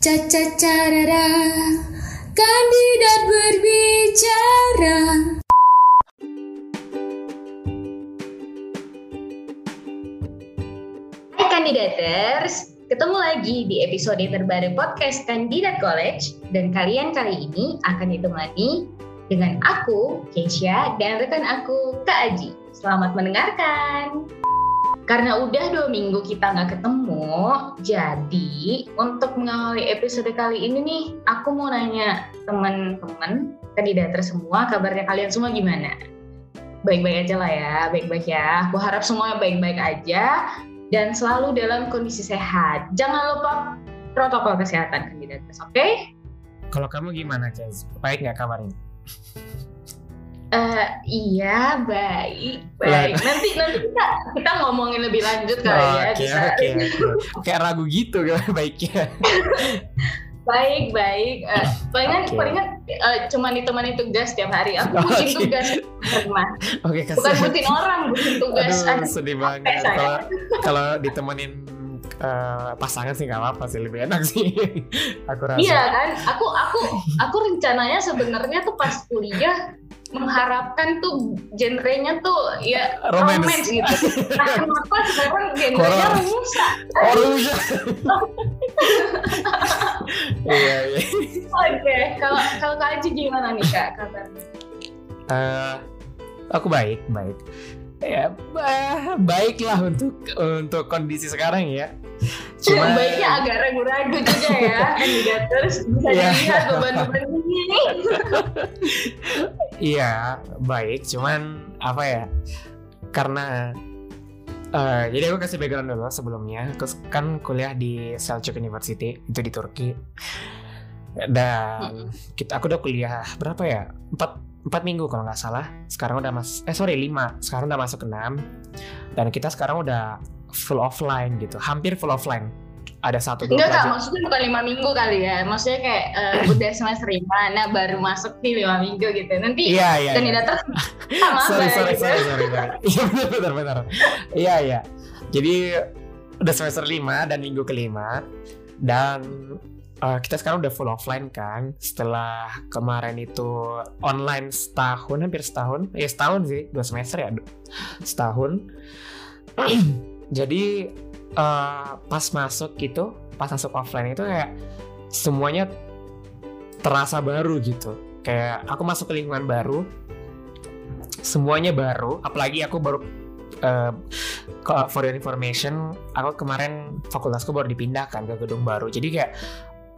Caca kandidat berbicara. Hai kandidaters, ketemu lagi di episode terbaru podcast Kandidat College dan kalian kali ini akan ditemani dengan aku, Keisha, dan rekan aku, Kak Aji. Selamat mendengarkan. Karena udah dua minggu kita nggak ketemu, jadi untuk mengawali episode kali ini nih, aku mau nanya teman-teman kandidater semua, kabarnya kalian semua gimana? Baik-baik aja lah ya, baik-baik ya. Aku harap semuanya baik-baik aja dan selalu dalam kondisi sehat. Jangan lupa protokol kesehatan kandidaters, oke? Kalau kamu gimana, Jazz? Baik nggak kabarnya? Eh, iya, baik, baik. Nanti nanti kita kita ngomongin lebih lanjut kali ya. Oke, bisa. oke, oke. Kayak ragu gitu kan baiknya. Baik, baik. Eh, palingan Oke. palingan eh, cuman ditemani tugas tiap hari. Aku Oke. bikin tugas di rumah. Oke, Bukan kasihan. bikin orang, bikin tugas. Aduh, sedih banget. Kalau kalau ditemenin eh, pasangan sih nggak apa-apa sih, lebih enak sih. Aku rasa. Iya kan? Aku aku aku rencananya sebenarnya tuh pas kuliah mengharapkan tuh genrenya tuh ya Romance. romance, gitu. Nah, kenapa sekarang genrenya rusak? Oh, rusak. Iya, iya. Oke, kalau kalau Kak Aji gimana nih Kak kabarnya? Eh, aku baik, baik. Ya, ba- baiklah untuk untuk kondisi sekarang ya. Cuma Baiknya agak ragu-ragu juga ya kandidaters bisa Iya. dilihat beban-beban ini. Iya, baik. Cuman apa ya? Karena eh, jadi aku kasih background dulu sebelumnya. Aku kan kuliah di Selçuk University itu di Turki. Dan kita aku udah kuliah berapa ya? Empat empat minggu kalau nggak salah. Sekarang udah mas eh sorry lima. Sekarang udah masuk enam. Dan kita sekarang udah full offline gitu, hampir full offline. Ada satu dua Enggak kak, maksudnya bukan lima minggu kali ya. Maksudnya kayak eh, udah semester lima, nah baru masuk nih lima minggu gitu. Nanti Iya iya. iya. kandidaters sama sorry, apa sorry, gitu. sorry, sorry, sorry. Iya benar, benar, benar. Iya, iya. Jadi udah semester 5 dan minggu kelima dan uh, kita sekarang udah full offline kan. Setelah kemarin itu online setahun, hampir setahun. Ya setahun sih, dua semester ya, setahun. Jadi uh, pas masuk gitu, pas masuk offline itu kayak semuanya terasa baru gitu. Kayak aku masuk ke lingkungan baru, semuanya baru apalagi aku baru ko- for your information aku kemarin fakultasku baru dipindahkan ke gedung baru. Jadi kayak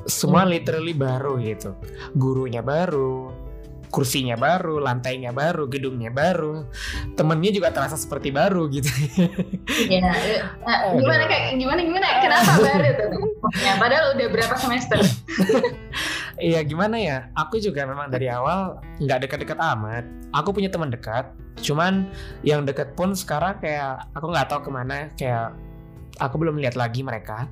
semua literally baru gitu. Gurunya baru kursinya baru lantainya baru gedungnya baru temennya juga terasa seperti baru gitu Iya. Nah, gimana kayak gimana gimana? Kenapa baru tuh? Ya, padahal udah berapa semester? Iya gimana ya aku juga memang dari awal nggak dekat-dekat amat aku punya teman dekat cuman yang dekat pun sekarang kayak aku nggak tahu ke mana kayak aku belum lihat lagi mereka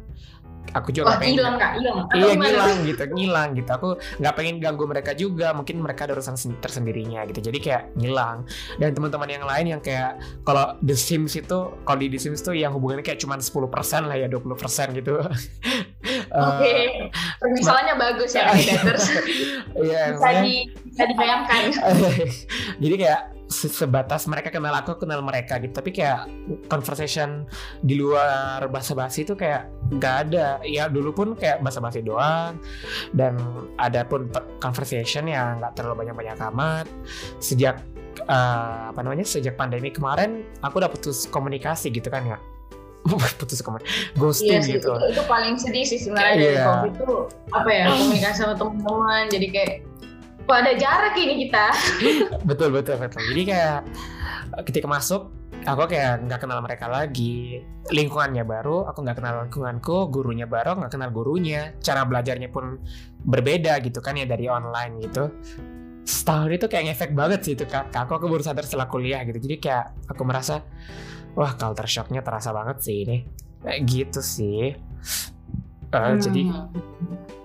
aku juga Wah pengen hilang hilang. Iya ngilang gitu, ngilang gitu. Aku nggak pengen ganggu mereka juga. Mungkin mereka ada urusan sen- tersendirinya gitu. Jadi kayak ngilang. Dan teman-teman yang lain yang kayak kalau The Sims itu, kalau di The Sims tuh yang hubungannya kayak cuma 10% lah ya, 20% gitu. Oke. Eh, Permisalannya bagus ya. Iya, bisa di bisa dibayangkan. jadi kayak sebatas mereka kenal aku aku kenal mereka gitu. Tapi kayak conversation di luar bahasa basi itu kayak nggak ada. Ya dulu pun kayak bahasa basi doang. Dan ada pun conversation yang nggak terlalu banyak banyak amat. Sejak eh, apa namanya sejak pandemi kemarin aku udah putus komunikasi gitu kan ya putus komunikasi ghosting Iya sih, gitu. itu, itu paling sedih sih sebenarnya dari Iya. COVID itu apa ya komunikasi sama teman-teman. Jadi kayak kok ada jarak ini kita. betul betul betul. Jadi kayak eh, ketika masuk aku kayak nggak kenal mereka lagi. Lingkungannya baru aku nggak kenal lingkunganku gurunya baru nggak kenal gurunya. Cara belajarnya pun berbeda gitu kan ya dari online gitu. Setahun itu kayak ngefek banget sih itu kak. Aku aku baru sadar setelah kuliah gitu. Jadi kayak aku merasa wah culture shocknya terasa banget sih ini. Kayak gitu sih. Eh, jadi Hmm.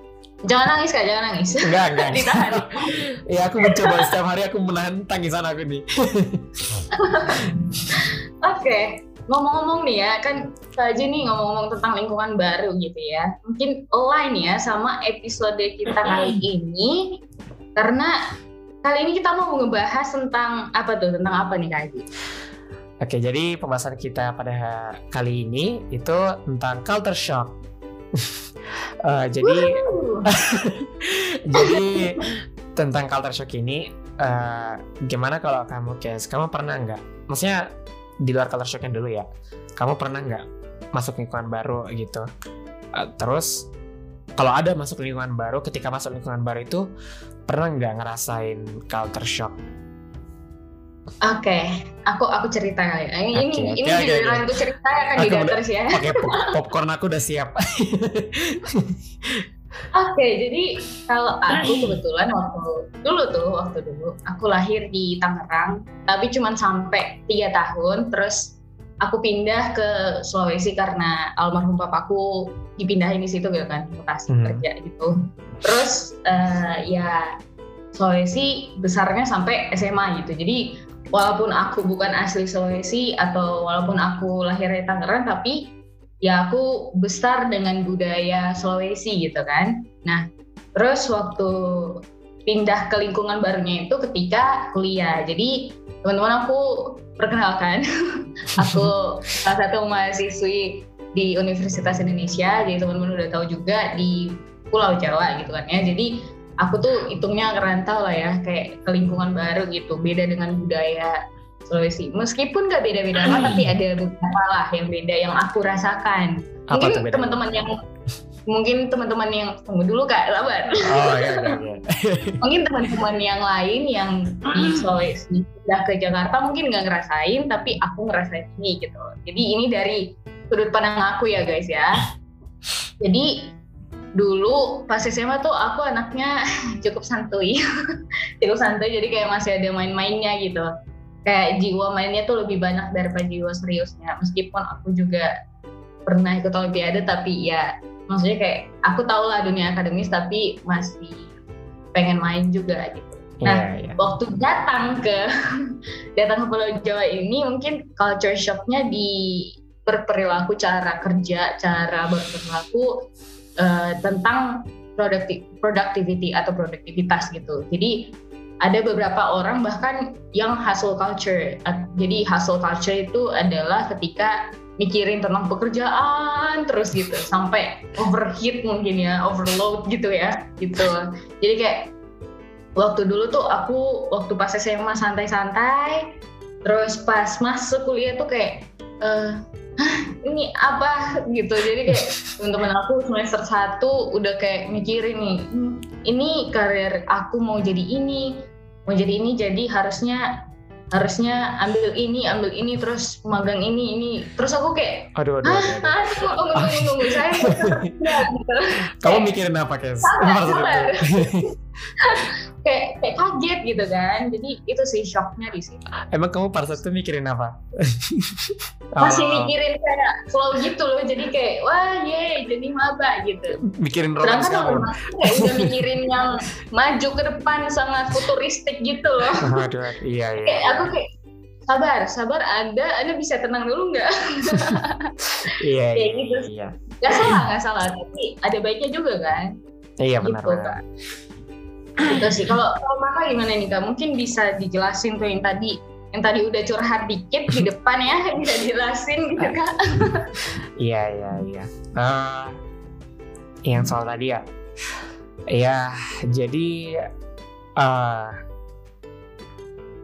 Jangan nangis kak, jangan nangis. enggak enggak Ditahan. ya aku mencoba setiap hari aku menahan tangisan aku nih Oke, ngomong-ngomong nih ya, kan Kak Haji nih ngomong-ngomong tentang lingkungan baru gitu ya. Mungkin align ya sama episode kita kali ini. Karena kali ini kita mau ngebahas tentang apa tuh? Tentang apa nih Kak Haji? Oke, jadi pembahasan kita pada kali ini itu tentang culture shock. Eh, jadi jadi tentang culture shock ini eh, gimana kalau kamu guys kamu pernah nggak maksudnya di luar culture shocknya dulu ya kamu pernah nggak masuk lingkungan baru gitu Eh, terus kalau ada masuk lingkungan baru ketika masuk lingkungan baru itu pernah nggak ngerasain culture shock Oke, aku aku cerita kali. ya. Ini Oke, ini oke, ini giliran oke. aku cerita ya kan kandidaters ya. oke pop- popcorn aku udah siap Oke, jadi kalau aku kebetulan waktu dulu tuh waktu dulu aku lahir di Tangerang, tapi cuma sampai tiga tahun, terus aku pindah ke Sulawesi karena almarhum papaku dipindahin di situ gitu kan, Bekasi Hmm. kerja gitu. Terus eh, ya Sulawesi besarnya sampai SMA gitu. Jadi walaupun aku bukan asli Sulawesi atau walaupun aku lahir di Tangerang, tapi ya aku besar dengan budaya Sulawesi gitu kan. Nah, terus waktu pindah ke lingkungan barunya itu ketika kuliah. Jadi teman-teman aku perkenalkan, aku salah satu mahasiswi di Universitas Indonesia. Jadi teman-teman udah tahu juga di Pulau Jawa gitu kan ya. Jadi aku tuh hitungnya ngerantau lah ya, kayak ke lingkungan baru gitu, beda dengan budaya Sulawesi. Meskipun gak beda-beda amat, tapi ada beberapa lah yang beda yang aku rasakan. apa Mungkin teman-teman yang mungkin teman-teman yang tunggu dulu kak, sabar. oh iya iya iya Mungkin teman-teman yang lain yang di Sulawesi pindah ke Jakarta mungkin nggak ngerasain, tapi aku ngerasain ini gitu. Jadi ini dari sudut pandang aku ya guys ya. Jadi dulu pas SMA tuh aku anaknya cukup santuy, cukup santuy. Jadi kayak masih ada main-mainnya gitu. Kayak jiwa mainnya tuh lebih banyak daripada jiwa seriusnya. Meskipun aku juga pernah ikut olimpiade, tapi ya maksudnya kayak aku tahu lah dunia akademis, tapi masih pengen main juga gitu. Nah, iya iya waktu datang ke datang ke Pulau Jawa ini mungkin culture shocknya di berperilaku cara kerja, cara berperilaku eh, tentang producti- productivity atau produktivitas gitu. Jadi ada beberapa orang bahkan yang hustle culture. Jadi hustle culture itu adalah ketika mikirin tentang pekerjaan terus gitu sampai overheat mungkin ya, overload gitu ya, gitu. Jadi kayak waktu dulu tuh aku waktu pas SMA santai-santai terus pas masuk kuliah tuh kayak "Hah, ini apa gitu jadi kayak teman-teman aku semester satu udah kayak mikirin nih "Hmm, ini karir aku mau jadi ini mau jadi ini jadi harusnya harusnya ambil ini ambil ini terus magang ini ini terus aku kayak aduh aduh, ah aduh, aduh. ah tunggu tunggu tunggu, tunggu saya ya, gitu. kamu mikirin apa Kes? Sabar, sabar. kayak kayak kaget gitu kan. Jadi itu sih shocknya di sini emang kamu saat itu mikirin apa? Masih Oh, mikirin kayak flow gitu loh. Jadi kayak wah ye jadi maba gitu. Mikirin sedangkan kamu. orang kayak udah mikirin yang maju ke depan sangat futuristik gitu loh. Aduh aduh, iya iya kayak aku kayak sabar sabar ada anda bisa tenang dulu nggak? Iya kayak iya gitu. iya. Nggak salah nggak salah. Tapi ada baiknya juga kan? Iya benar gitu benar kak gitu sih kalau kalau maka gimana nih kak mungkin bisa dijelasin tuh yang tadi yang tadi udah curhat dikit di depan ya bisa dijelasin gitu kak Iya iya iya. Eh, yang soal tadi ya, ya jadi eh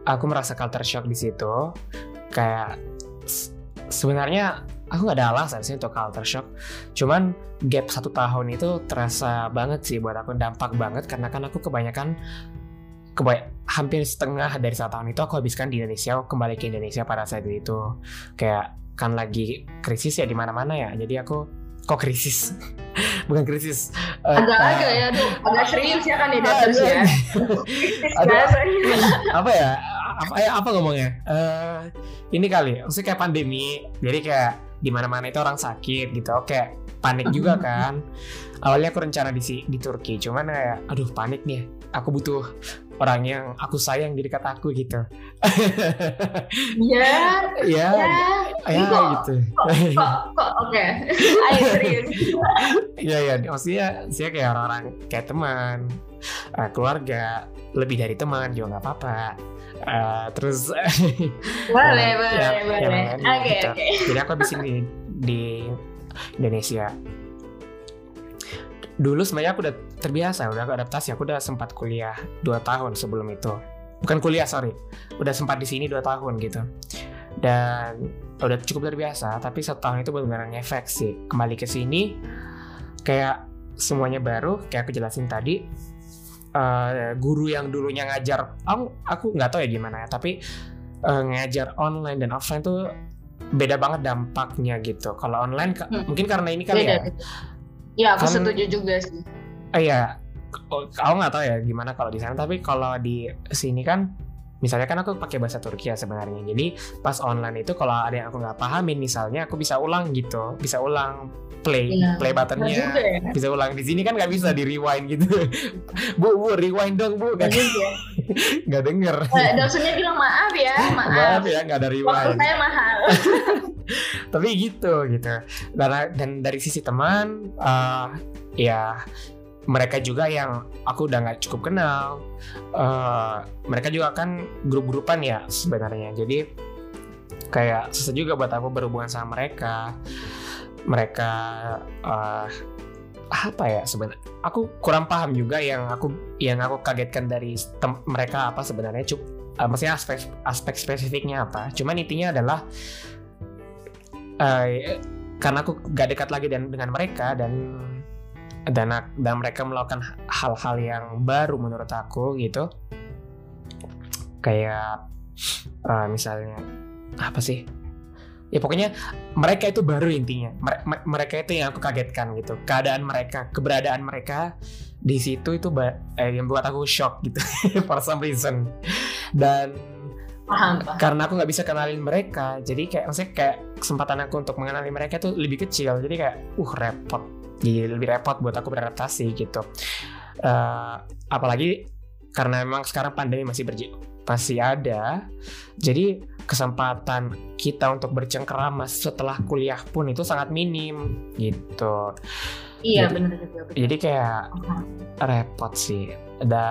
aku merasa culture shock di situ. Kayak sebenarnya aku nggak ada alasan sih untuk culture shock. Cuman gap satu tahun itu terasa banget sih buat aku dampak banget. Karena kan aku kebanyakan kebay hampir setengah dari satu tahun itu aku habiskan di Indonesia aku kembali ke Indonesia pada saat itu. Kayak kan lagi krisis ya di mana-mana ya. Jadi aku kok krisis? Bukan krisis. Eh, agak-agak eh, ya aduh agak serius ya kandidaters ya. Aduh. Bahasanya. apa ya? Apa ya apa ngomongnya? Eh, ini kali maksudnya kayak pandemi. Jadi kayak di mana-mana itu orang sakit gitu. Oke panik juga kan. Awalnya aku rencana di si- di Turki cuman kayak aduh panik nih. Aku butuh orang yang aku sayang di dekat aku gitu. Ya ya ya ya kok- gitu. kok kok, kok oke. Ayo serius. Iya iya, maksudnya saya kayak orang-orang kayak teman, eh, keluarga, lebih dari teman juga nggak apa-apa. Eh, terus boleh Ya, boleh ya, boleh ya, oke gitu. oke jadi aku habis ini di Indonesia. Dulu sebenarnya aku udah terbiasa, udah aku adaptasi. Aku udah sempat kuliah 2 tahun sebelum itu. Bukan kuliah, sorry. Udah sempat di sini 2 tahun gitu. Dan udah cukup terbiasa, tapi satu tahun itu benar-benar ngefek sih. Kembali ke sini, kayak semuanya baru, kayak aku jelasin tadi. Eh, guru yang dulunya ngajar, aku aku nggak tahu ya gimana ya, tapi eh, ngajar online dan offline tuh beda banget dampaknya gitu. Kalau online Hmm. mungkin karena ini kali Beda, ya. beda. ya aku Kan- setuju juga sih Eh, Iya, oh, aku nggak tahu ya gimana kalau di sana. Tapi kalau di sini kan, misalnya kan aku pakai bahasa Turki ya sebenarnya. Jadi pas online itu kalau ada yang aku nggak pahamin, misalnya aku bisa ulang gitu, bisa ulang play Iya. play buttonnya, ya bisa ulang di sini kan nggak bisa di rewind gitu. bu bu rewind dong bu, Benar nggak nggak denger. Eh, dosennya bilang maaf ya maaf Maaf ya nggak ada waktu rewind. saya mahal tapi gitu gitu karena dan dari sisi teman eh, ya mereka juga yang aku udah nggak cukup kenal. Eh, mereka juga kan grup-grupan ya sebenarnya. Jadi kayak susah juga buat aku berhubungan sama mereka. Mereka eh, apa ya sebenarnya? Aku kurang paham juga yang aku yang aku kagetkan dari mereka apa sebenarnya. Cuk eh, maksudnya aspek aspek spesifiknya apa. Cuman intinya adalah eh, karena aku gak dekat lagi dan dengan mereka dan dan dan mereka melakukan hal-hal yang baru menurut aku gitu. Kayak eh, misalnya apa sih? Ya pokoknya mereka itu baru intinya. Mere- me- mereka itu yang aku kagetkan gitu. Keadaan mereka keberadaan mereka di situ itu eh, yang buat aku shock gitu for some reason. Dan paham paham. karena aku nggak bisa kenalin mereka jadi kayak maksudnya kayak kesempatan aku untuk mengenali mereka tuh lebih kecil. Jadi kayak uh repot jadi lebih repot buat aku beradaptasi gitu. Eh, apalagi karena memang sekarang pandemi masih berji masih ada jadi kesempatan kita untuk bercengkerama setelah kuliah pun itu sangat minim gitu. Iya Jadi- benar juga benar. jadi kayak repot sih. Ada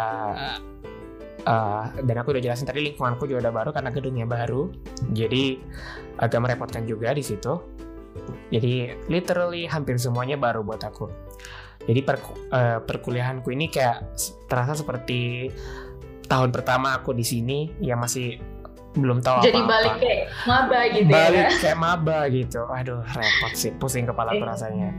eh, dan aku udah jelasin tadi lingkunganku juga udah baru karena gedungnya baru jadi agak merepotkan juga di situ jadi literally hampir semuanya baru buat aku jadi per, eh, perkuliahanku ini kayak terasa seperti tahun pertama aku di sini yang masih belum tahu jadi apa-apa. balik kayak maba gitu balik ya kayak maba gitu aduh repot sih pusing kepala aku Eh. rasanya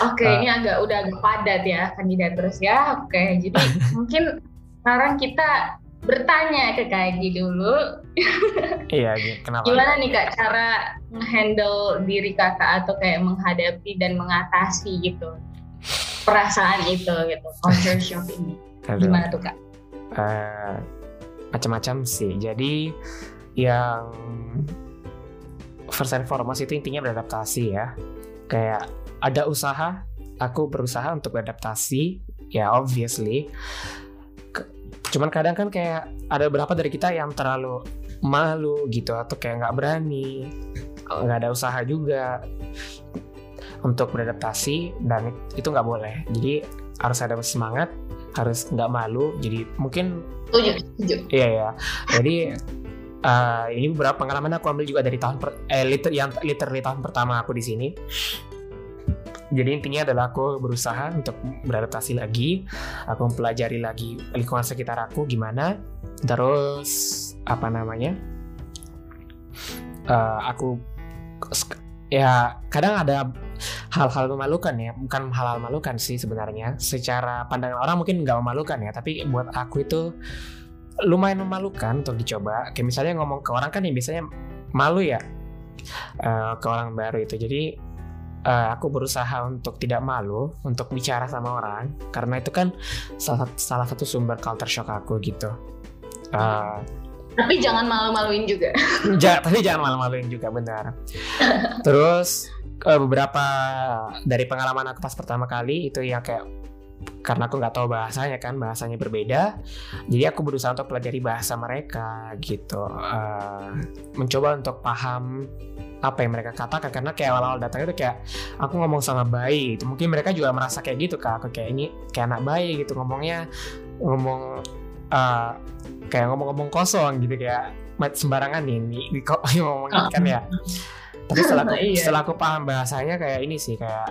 Oke, Uh, ini agak udah agak padat ya kandidat terus ya. Oke, jadi mungkin sekarang kita bertanya ke Kak Egi dulu. iya kenapa Gimana nih Kak cara menghandle diri kakak atau kayak menghadapi dan mengatasi gitu perasaan itu gitu, culture shock ini. Aduh. Gimana tuh Kak? eh, macam-macam sih. Jadi yang first and foremost itu intinya beradaptasi ya. Kayak ada usaha, aku berusaha untuk beradaptasi, ya obviously. Cuman kadang kan kayak ada beberapa dari kita yang terlalu malu gitu atau kayak nggak berani, nggak ada usaha juga untuk beradaptasi dan itu nggak boleh. Jadi harus ada semangat, harus nggak malu. Jadi mungkin Setuju, setuju. Iya ya. Jadi eh, ini beberapa pengalaman aku ambil juga dari tahun per, eh liter, yang literally tahun pertama aku di sini. Jadi intinya adalah aku berusaha untuk beradaptasi lagi, aku mempelajari lagi lingkungan sekitar aku gimana. Terus apa namanya? eh, aku ya kadang ada hal-hal memalukan ya, bukan hal-hal memalukan sih sebenarnya. Secara pandangan orang mungkin nggak memalukan ya, tapi buat aku itu lumayan memalukan untuk dicoba. Kayak misalnya ngomong ke orang kan yang biasanya malu ya eh, ke orang baru itu. Jadi eh, aku berusaha untuk tidak malu untuk bicara sama orang karena itu kan salah, salah satu sumber culture shock aku gitu. Eh, Tapi jangan malu-maluin juga. ja, tapi jangan malu-maluin juga benar. Terus eh, beberapa dari pengalaman aku pas pertama kali itu yang kayak karena aku nggak tahu bahasanya kan bahasanya berbeda. Jadi aku berusaha untuk pelajari bahasa mereka gitu. Uh, mencoba untuk paham apa yang mereka katakan karena kayak awal-awal datang itu kayak aku ngomong sama bayi gitu. Mungkin mereka juga merasa kayak gitu kak. Aku kayak ini kayak anak bayi gitu ngomongnya ngomong uh, kayak ngomong-ngomong kosong gitu kayak sembarangan di, di kok ngomongin kan ya. Tapi setelah aku, Iya. setelah aku paham bahasanya kayak ini sih kayak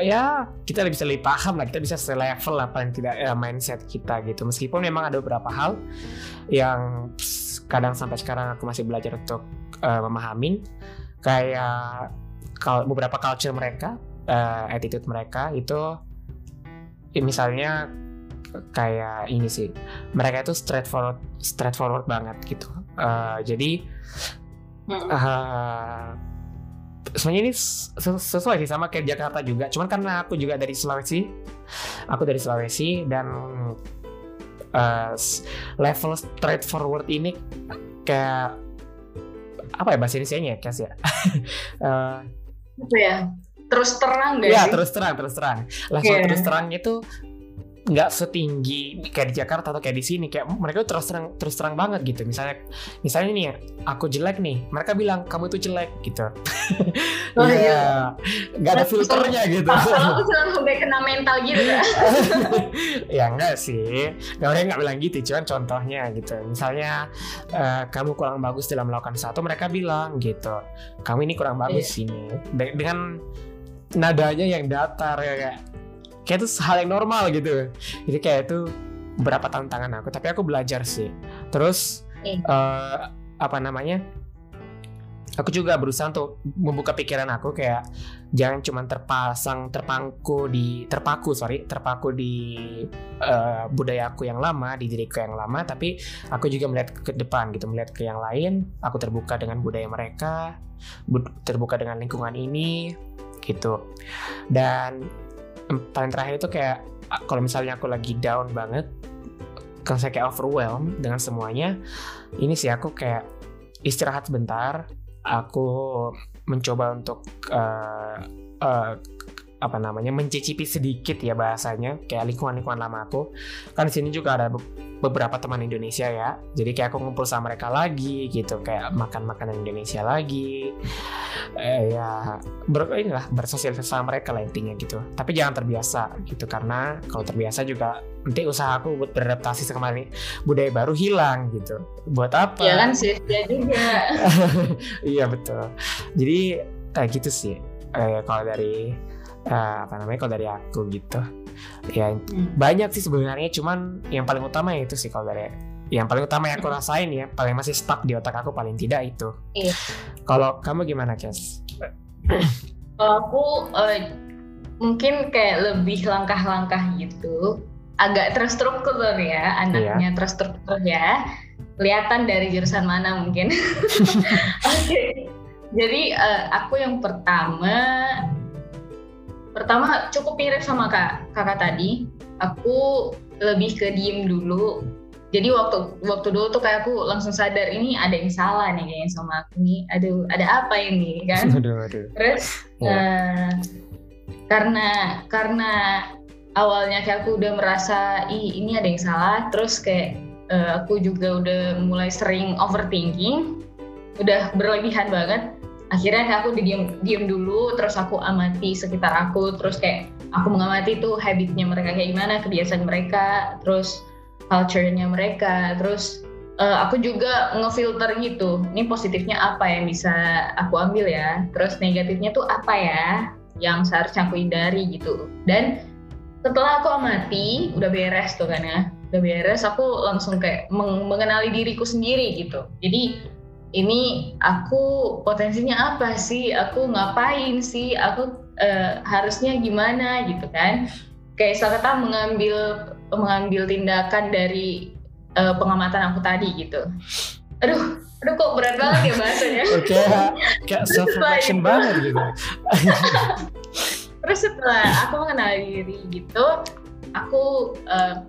ya. Kita bisa lebih paham lah kita bisa selevel lah paling tidak ya, mindset kita gitu. Meskipun memang ada beberapa hal yang kadang sampai sekarang aku masih belajar untuk uh, memahamin kayak kal- beberapa culture mereka uh, attitude mereka itu ya misalnya kayak ini sih. Mereka itu straightforward straightforward banget gitu. Uh, jadi uh, sebenarnya ini ses- sesuai sih sama kayak Jakarta juga cuman karena aku juga dari Sulawesi aku dari Sulawesi dan uh, level straightforward ini kayak apa ya bahasa Indonesia ya Kes ya Uh, Apa ya? Terus terang deh. ya terus terang terus terang level Iya. terus terangnya itu nggak setinggi kayak di Jakarta atau kayak di sini kayak mereka tuh terus terang terus terang banget gitu. Misalnya misalnya nih ya aku jelek nih mereka bilang kamu itu jelek gitu. Oh, Iya. nggak ada filternya gitu. Kalau aku selalu sampai kena mental gitu ya. Enggak sih. Nggak mereka nggak bilang gitu cuman contohnya gitu. Misalnya eh, kamu kurang bagus dalam melakukan satu mereka bilang gitu. Kamu ini kurang bagus ini. De- dengan nadanya yang datar ya kayak kayak itu hal yang normal gitu. Jadi kayak itu beberapa tantangan aku tapi aku belajar sih. Terus eh, apa namanya? Aku juga berusaha untuk membuka pikiran aku kayak jangan cuma terpasang terpangku di terpaku sorry terpaku di eh, budaya aku yang lama di diriku yang lama tapi aku juga melihat ke depan gitu melihat ke yang lain. Aku terbuka dengan budaya mereka bu- terbuka dengan lingkungan ini gitu. Dan paling terakhir itu kayak a- kalau misalnya aku lagi down banget kalau saya kayak overwhelmed dengan semuanya ini sih aku kayak istirahat sebentar aku mencoba untuk eh, eh, apa namanya mencicipi sedikit ya bahasanya kayak lingkungan-lingkungan lama aku. Kan di sini juga ada be- beberapa teman Indonesia ya. Jadi kayak aku ngumpul sama mereka lagi gitu kayak makan makanan Indonesia lagi. Eh, ya ber inilah bersosialisasi sama mereka lah intinya gitu. Tapi jangan terbiasa gitu karena kalau terbiasa juga nanti usaha aku buat beradaptasi sama ini budaya baru hilang gitu. Buat apa? Ya kan sia-sia juga. iya betul. Jadi kayak gitu sih. Eh, kalau dari eh, apa namanya kalau dari aku gitu ya Hmm. banyak sih sebenarnya cuman yang paling utama ya itu sih kalau dari yang paling utama yang aku rasain ya paling masih stuck di otak aku paling tidak itu Iya. kalau kamu gimana Kes? Kalau aku eh, mungkin kayak lebih langkah-langkah gitu, agak terstruktur ya, anaknya terstruktur ya. Kelihatan dari jurusan mana mungkin. Oke. Jadi eh, aku yang pertama, pertama cukup mirip sama kak kakak tadi. Aku lebih ke diem dulu. Jadi waktu waktu dulu tuh kayak aku langsung sadar ini ada yang salah nih kayaknya sama aku nih. Aduh, ada apa ini kan? aduh aduh Terus Ya. eh, karena karena awalnya kayak aku udah merasa ih ini ada yang salah, terus kayak eh, aku juga udah mulai sering overthinking, udah berlebihan banget. Akhirnya aku diem diem dulu, terus aku amati sekitar aku, terus kayak aku mengamati tuh habitnya mereka kayak gimana, kebiasaan mereka, terus culture-nya mereka, terus eh, aku juga ngefilter gitu. Ini positifnya apa yang bisa aku ambil ya. Terus negatifnya tuh apa ya yang seharusnya aku hindari gitu. Dan setelah aku amati, udah beres tuh kan ya. Udah beres, aku langsung kayak meng- mengenali diriku sendiri gitu. Jadi ini aku potensinya apa sih? Aku ngapain sih? Aku eh, harusnya gimana gitu kan? Kayak kata mengambil mengambil tindakan dari eh, pengamatan aku tadi gitu. Aduh, aduh kok berat banget ya bahasanya. kayak kayak self reflection itu. banget gitu Terus setelah aku mengenali diri gitu, aku eh,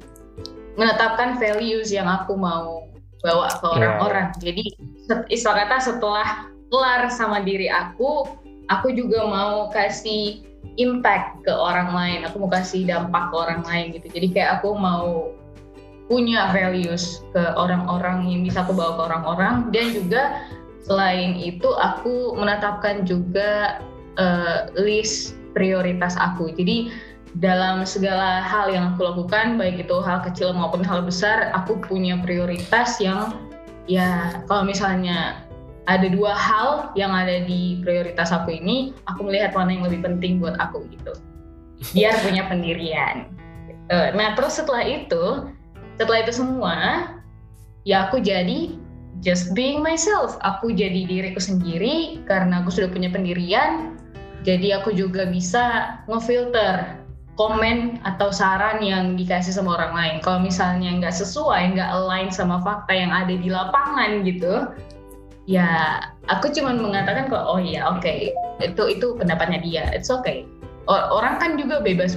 menetapkan values yang aku mau bawa ke Iya, orang-orang. Jadi set- istilah kata setelah kelar sama diri aku, aku juga mau kasih impact ke orang lain. Aku mau kasih dampak ke orang lain gitu. Jadi kayak aku mau punya values ke orang-orang yang bisa aku bawa ke orang-orang. Dan juga selain itu aku menetapkan juga uh, list prioritas aku. Jadi dalam segala hal yang aku lakukan baik itu hal kecil maupun hal besar aku punya prioritas yang ya kalau misalnya ada dua hal yang ada di prioritas aku ini aku melihat mana yang lebih penting buat aku gitu. Biar punya pendirian. Nah terus setelah itu setelah itu semua ya aku jadi just being myself. Aku jadi diriku sendiri karena aku sudah punya pendirian jadi aku juga bisa ngefilter komen atau saran yang dikasih sama orang lain. Kalau misalnya nggak sesuai, nggak align sama fakta yang ada di lapangan gitu, ya aku cuma mengatakan kalau oh iya oke okay. itu itu pendapatnya dia, it's okay. Orang kan juga bebas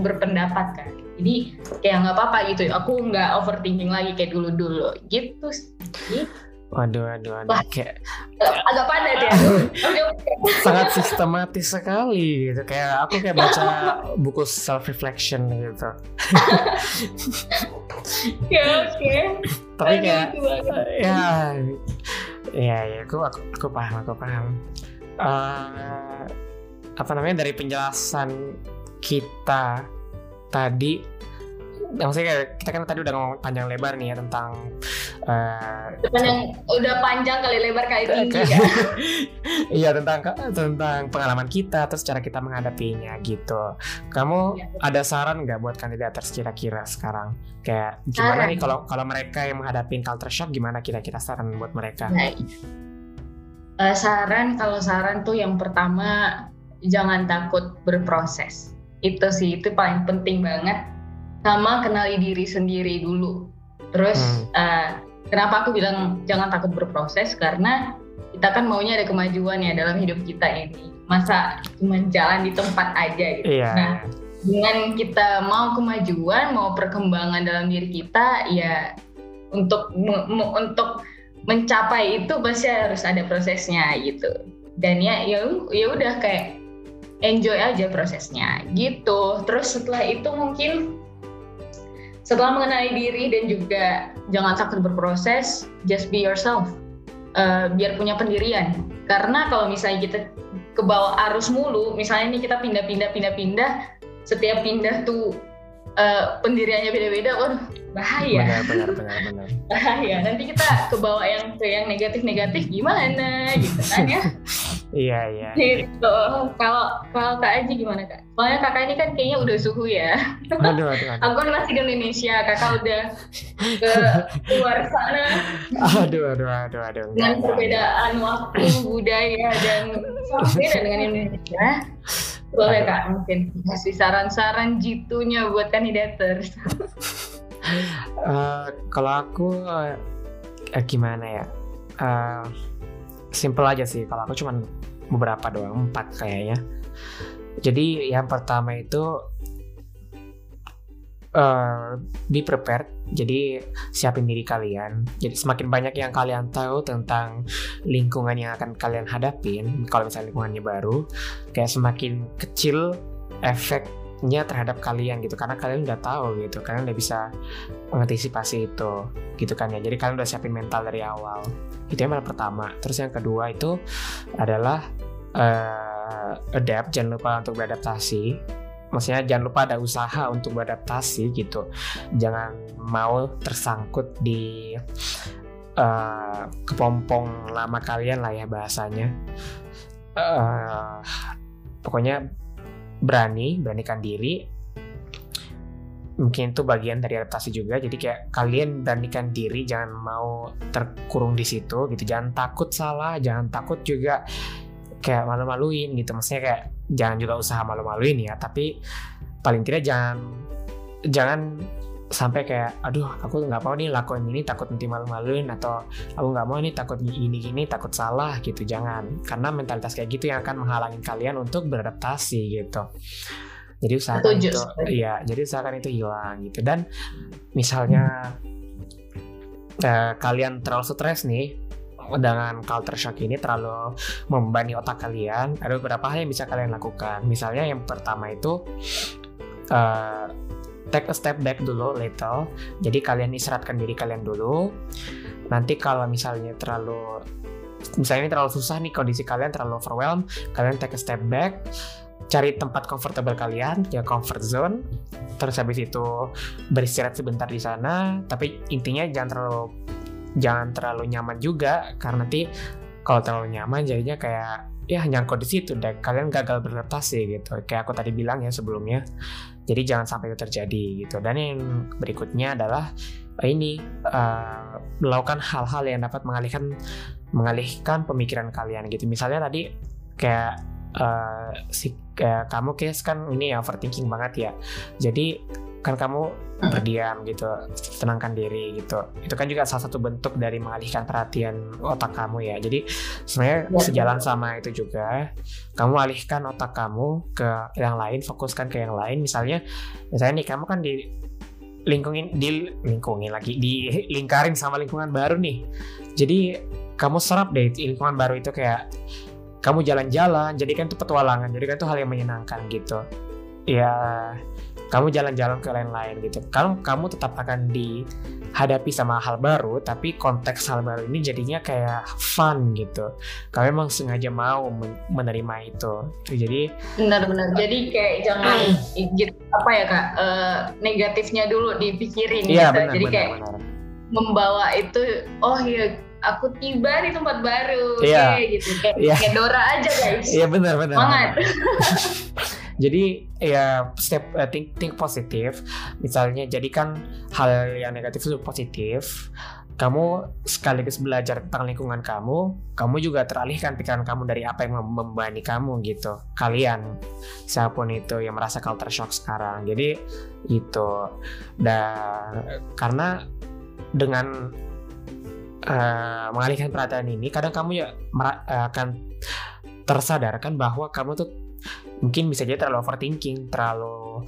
berpendapat kan. Jadi kayak nggak apa-apa gitu. Aku nggak overthinking lagi kayak dulu-dulu gitu. Gitu. Waduh, waduh, waduh. Wah, kayak agak padat ya. sangat sistematis sekali gitu. Kayak aku kayak baca buku self reflection gitu. ya oke. Okay. Tapi kayak ya, ya, ya, aku, aku, aku paham, aku paham. Uh, apa namanya dari penjelasan kita tadi maksudnya kita kan tadi udah ngomong panjang lebar nih ya tentang uh, panjang udah panjang kali lebar kali tinggi ya. Iya tentang tentang pengalaman kita terus cara kita menghadapinya gitu. Kamu ya. ada saran nggak buat kandidat kira-kira sekarang? Kayak gimana saran. nih kalau kalau mereka yang menghadapi culture shock gimana kira-kira saran buat mereka? Nah, uh, saran kalau saran tuh yang pertama jangan takut berproses. Itu sih itu paling penting banget sama kenali diri sendiri dulu. Terus hmm. uh, kenapa aku bilang jangan takut berproses karena kita kan maunya ada kemajuan ya dalam hidup kita ini. Masa cuma jalan di tempat aja gitu. Yeah. Nah, dengan kita mau kemajuan, mau perkembangan dalam diri kita, ya untuk untuk mencapai itu pasti harus ada prosesnya gitu. Dan ya ya ya udah kayak enjoy aja prosesnya gitu. Terus setelah itu mungkin setelah mengenali diri dan juga jangan takut berproses, just be yourself. Uh, biar punya pendirian. Karena kalau misalnya kita ke bawah arus mulu, misalnya ini kita pindah-pindah pindah-pindah, setiap pindah tuh uh, pendiriannya beda-beda, waduh bahaya. Benar, benar, benar, benar. bahaya. Nanti kita ke bawah yang ke yang negatif-negatif gimana gitu kan ya. Iya iya. Gitu. Kalau kalau Kak Aji gimana Kak? Soalnya kakak ini kan kayaknya udah suhu ya. Aduh aduh. aduh. Aku kan masih di Indonesia, kakak udah ke luar sana. Aduh aduh aduh aduh. Dengan perbedaan waktu, budaya dan sangat beda dengan Indonesia. Boleh Kak mungkin kasih saran-saran jitunya buat kandidaters. Uh, kalau aku uh, gimana ya? Uh, simple aja sih. Kalau aku cuman beberapa doang, empat kayaknya. Jadi yang pertama itu uh, be prepared. Jadi siapin diri kalian. Jadi semakin banyak yang kalian tahu tentang lingkungan yang akan kalian hadapin, kalau misalnya lingkungannya baru, kayak semakin kecil efeknya terhadap kalian gitu karena kalian udah tahu gitu kalian udah bisa mengantisipasi itu gitu kan ya. Jadi kalian udah siapin mental dari awal. Itu yang pertama. Terus yang kedua itu adalah uh, adapt jangan lupa untuk beradaptasi. Maksudnya jangan lupa ada usaha untuk beradaptasi gitu. Jangan mau tersangkut di uh, kepompong lama kalian lah ya bahasanya. Uh, pokoknya berani beranikan diri mungkin itu bagian dari adaptasi juga. Jadi kayak kalian beranikan diri jangan mau terkurung di situ gitu. Jangan takut salah jangan takut juga kayak malu-maluin gitu. Maksudnya kayak jangan juga usaha malu-maluin ya tapi paling tidak jangan jangan sampai kayak aduh aku nggak mau nih lakuin ini takut nanti malu-maluin atau aku nggak mau nih takut ini gini takut salah gitu. Jangan karena mentalitas kayak gitu yang akan menghalangi kalian untuk beradaptasi gitu. Jadi usahakan itu iya jadi usahakan itu hilang gitu. Dan misalnya uh, kalian terlalu stres nih dengan culture shock ini terlalu membebani otak kalian, ada beberapa hal yang bisa kalian lakukan. Misalnya yang pertama itu uh, take a step back dulu little. Jadi kalian istirahatkan diri kalian dulu. Nanti kalau misalnya terlalu misalnya ini terlalu susah nih kondisi kalian terlalu overwhelmed, kalian take a step back cari tempat comfortable kalian ya comfort zone. Terus habis itu beristirahat sebentar di sana. Tapi intinya jangan terlalu jangan terlalu nyaman juga karena nanti kalau terlalu nyaman jadinya kayak ya nyangkut di situ. Deh kalian gagal beradaptasi gitu. Kayak aku tadi bilang ya sebelumnya jadi jangan sampai itu terjadi gitu. Dan yang berikutnya adalah eh, ini uh, melakukan hal-hal yang dapat mengalihkan mengalihkan pemikiran kalian gitu. Misalnya tadi kayak uh, si kayak kamu case kan ini overthinking banget ya. Jadi kan kamu berdiam gitu tenangkan diri gitu. Itu kan juga salah satu bentuk dari mengalihkan perhatian otak kamu ya. Jadi sebenarnya Ya, sejalan sama itu juga. Kamu alihkan otak kamu ke yang lain fokuskan ke yang lain. Misalnya misalnya nih kamu kan di lingkungin di lingkungin lagi di lingkarin sama lingkungan baru nih. Jadi kamu serap deh lingkungan baru itu kayak kamu jalan-jalan jadi kan itu petualangan jadi kan itu hal yang menyenangkan gitu. Ya kamu jalan-jalan ke lain-lain gitu. Kalau kamu tetap akan dihadapi sama hal baru tapi konteks hal baru ini jadinya kayak fun gitu. Kamu emang sengaja mau men- menerima itu. Jadi Benar-benar. Jadi kayak jangan gitu apa ya kak? Eh, negatifnya dulu dipikirin iya gitu. benar Jadi benar kayak benar. membawa itu oh ya aku tiba di tempat baru Iya. kayak gitu kayak, Iya. kayak Dora aja guys. iya benar benar Semangat. jadi ya step uh, think think positif misalnya jadikan hal yang negatif itu positif kamu sekaligus belajar tentang lingkungan kamu kamu juga teralihkan pikiran kamu dari apa yang mem- membebani kamu gitu kalian siapa pun itu yang merasa culture shock sekarang jadi itu dan karena dengan uh, mengalihkan perhatian ini kadang kamu ya mera- akan tersadarkan bahwa kamu tuh mungkin bisa jadi terlalu overthinking, terlalu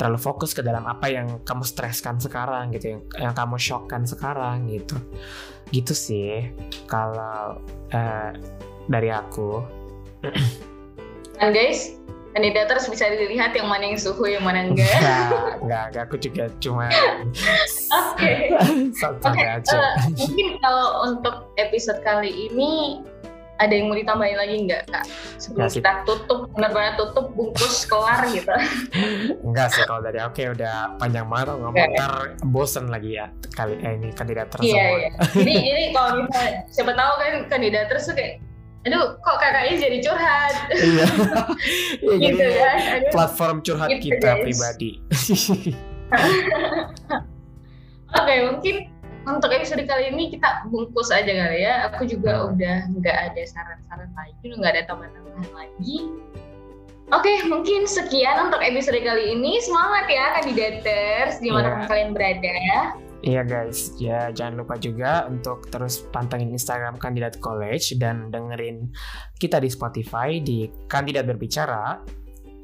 terlalu fokus ke dalam apa yang kamu streskan sekarang gitu, yang, yang kamu shockkan sekarang gitu, gitu sih kalau eh, dari aku. Dan guys, kandidators bisa dilihat yang mana yang suhu, yang mana enggak. Enggak, enggak, enggak, aku juga cuma Oke. santai Oke, aja. eh, mungkin kalau untuk episode kali ini ada yang mau ditambahin lagi nggak kak? Sebelum kita tutup, benar-benar tutup, bungkus, kelar gitu. Enggak sih kalau dari aku ya udah panjang banget ngomong Oke. ntar bosen lagi ya kali eh, ini kandidat tersebut. Iya, iya. Jadi, jadi kalau misalnya, siapa tahu kan kandidators tuh kayak, aduh kok kakaknya jadi curhat Iya. Iya, gitu jadi kan. Aduh. platform curhat Gitu, kita guys. pribadi. Oke, mungkin untuk episode kali ini kita bungkus aja kali ya. Aku juga Hmm. udah nggak ada saran-saran lagi, udah nggak ada tambahan-tambahan lagi. Oke, mungkin sekian untuk episode kali ini. Semangat ya kandidaters, di mana pun Iya. kalian berada. Iya guys, ya jangan lupa juga untuk terus pantengin Instagram Kandidat College dan dengerin kita di Spotify di Kandidat Berbicara.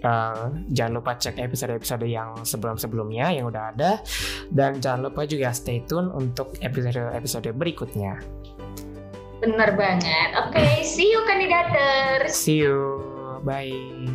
Uh, jangan lupa cek episode-episode yang sebelum-sebelumnya yang udah ada dan jangan lupa juga stay tune untuk episode-episode berikutnya. Bener banget. Oke, okay, see you kandidaters. See you. Bye.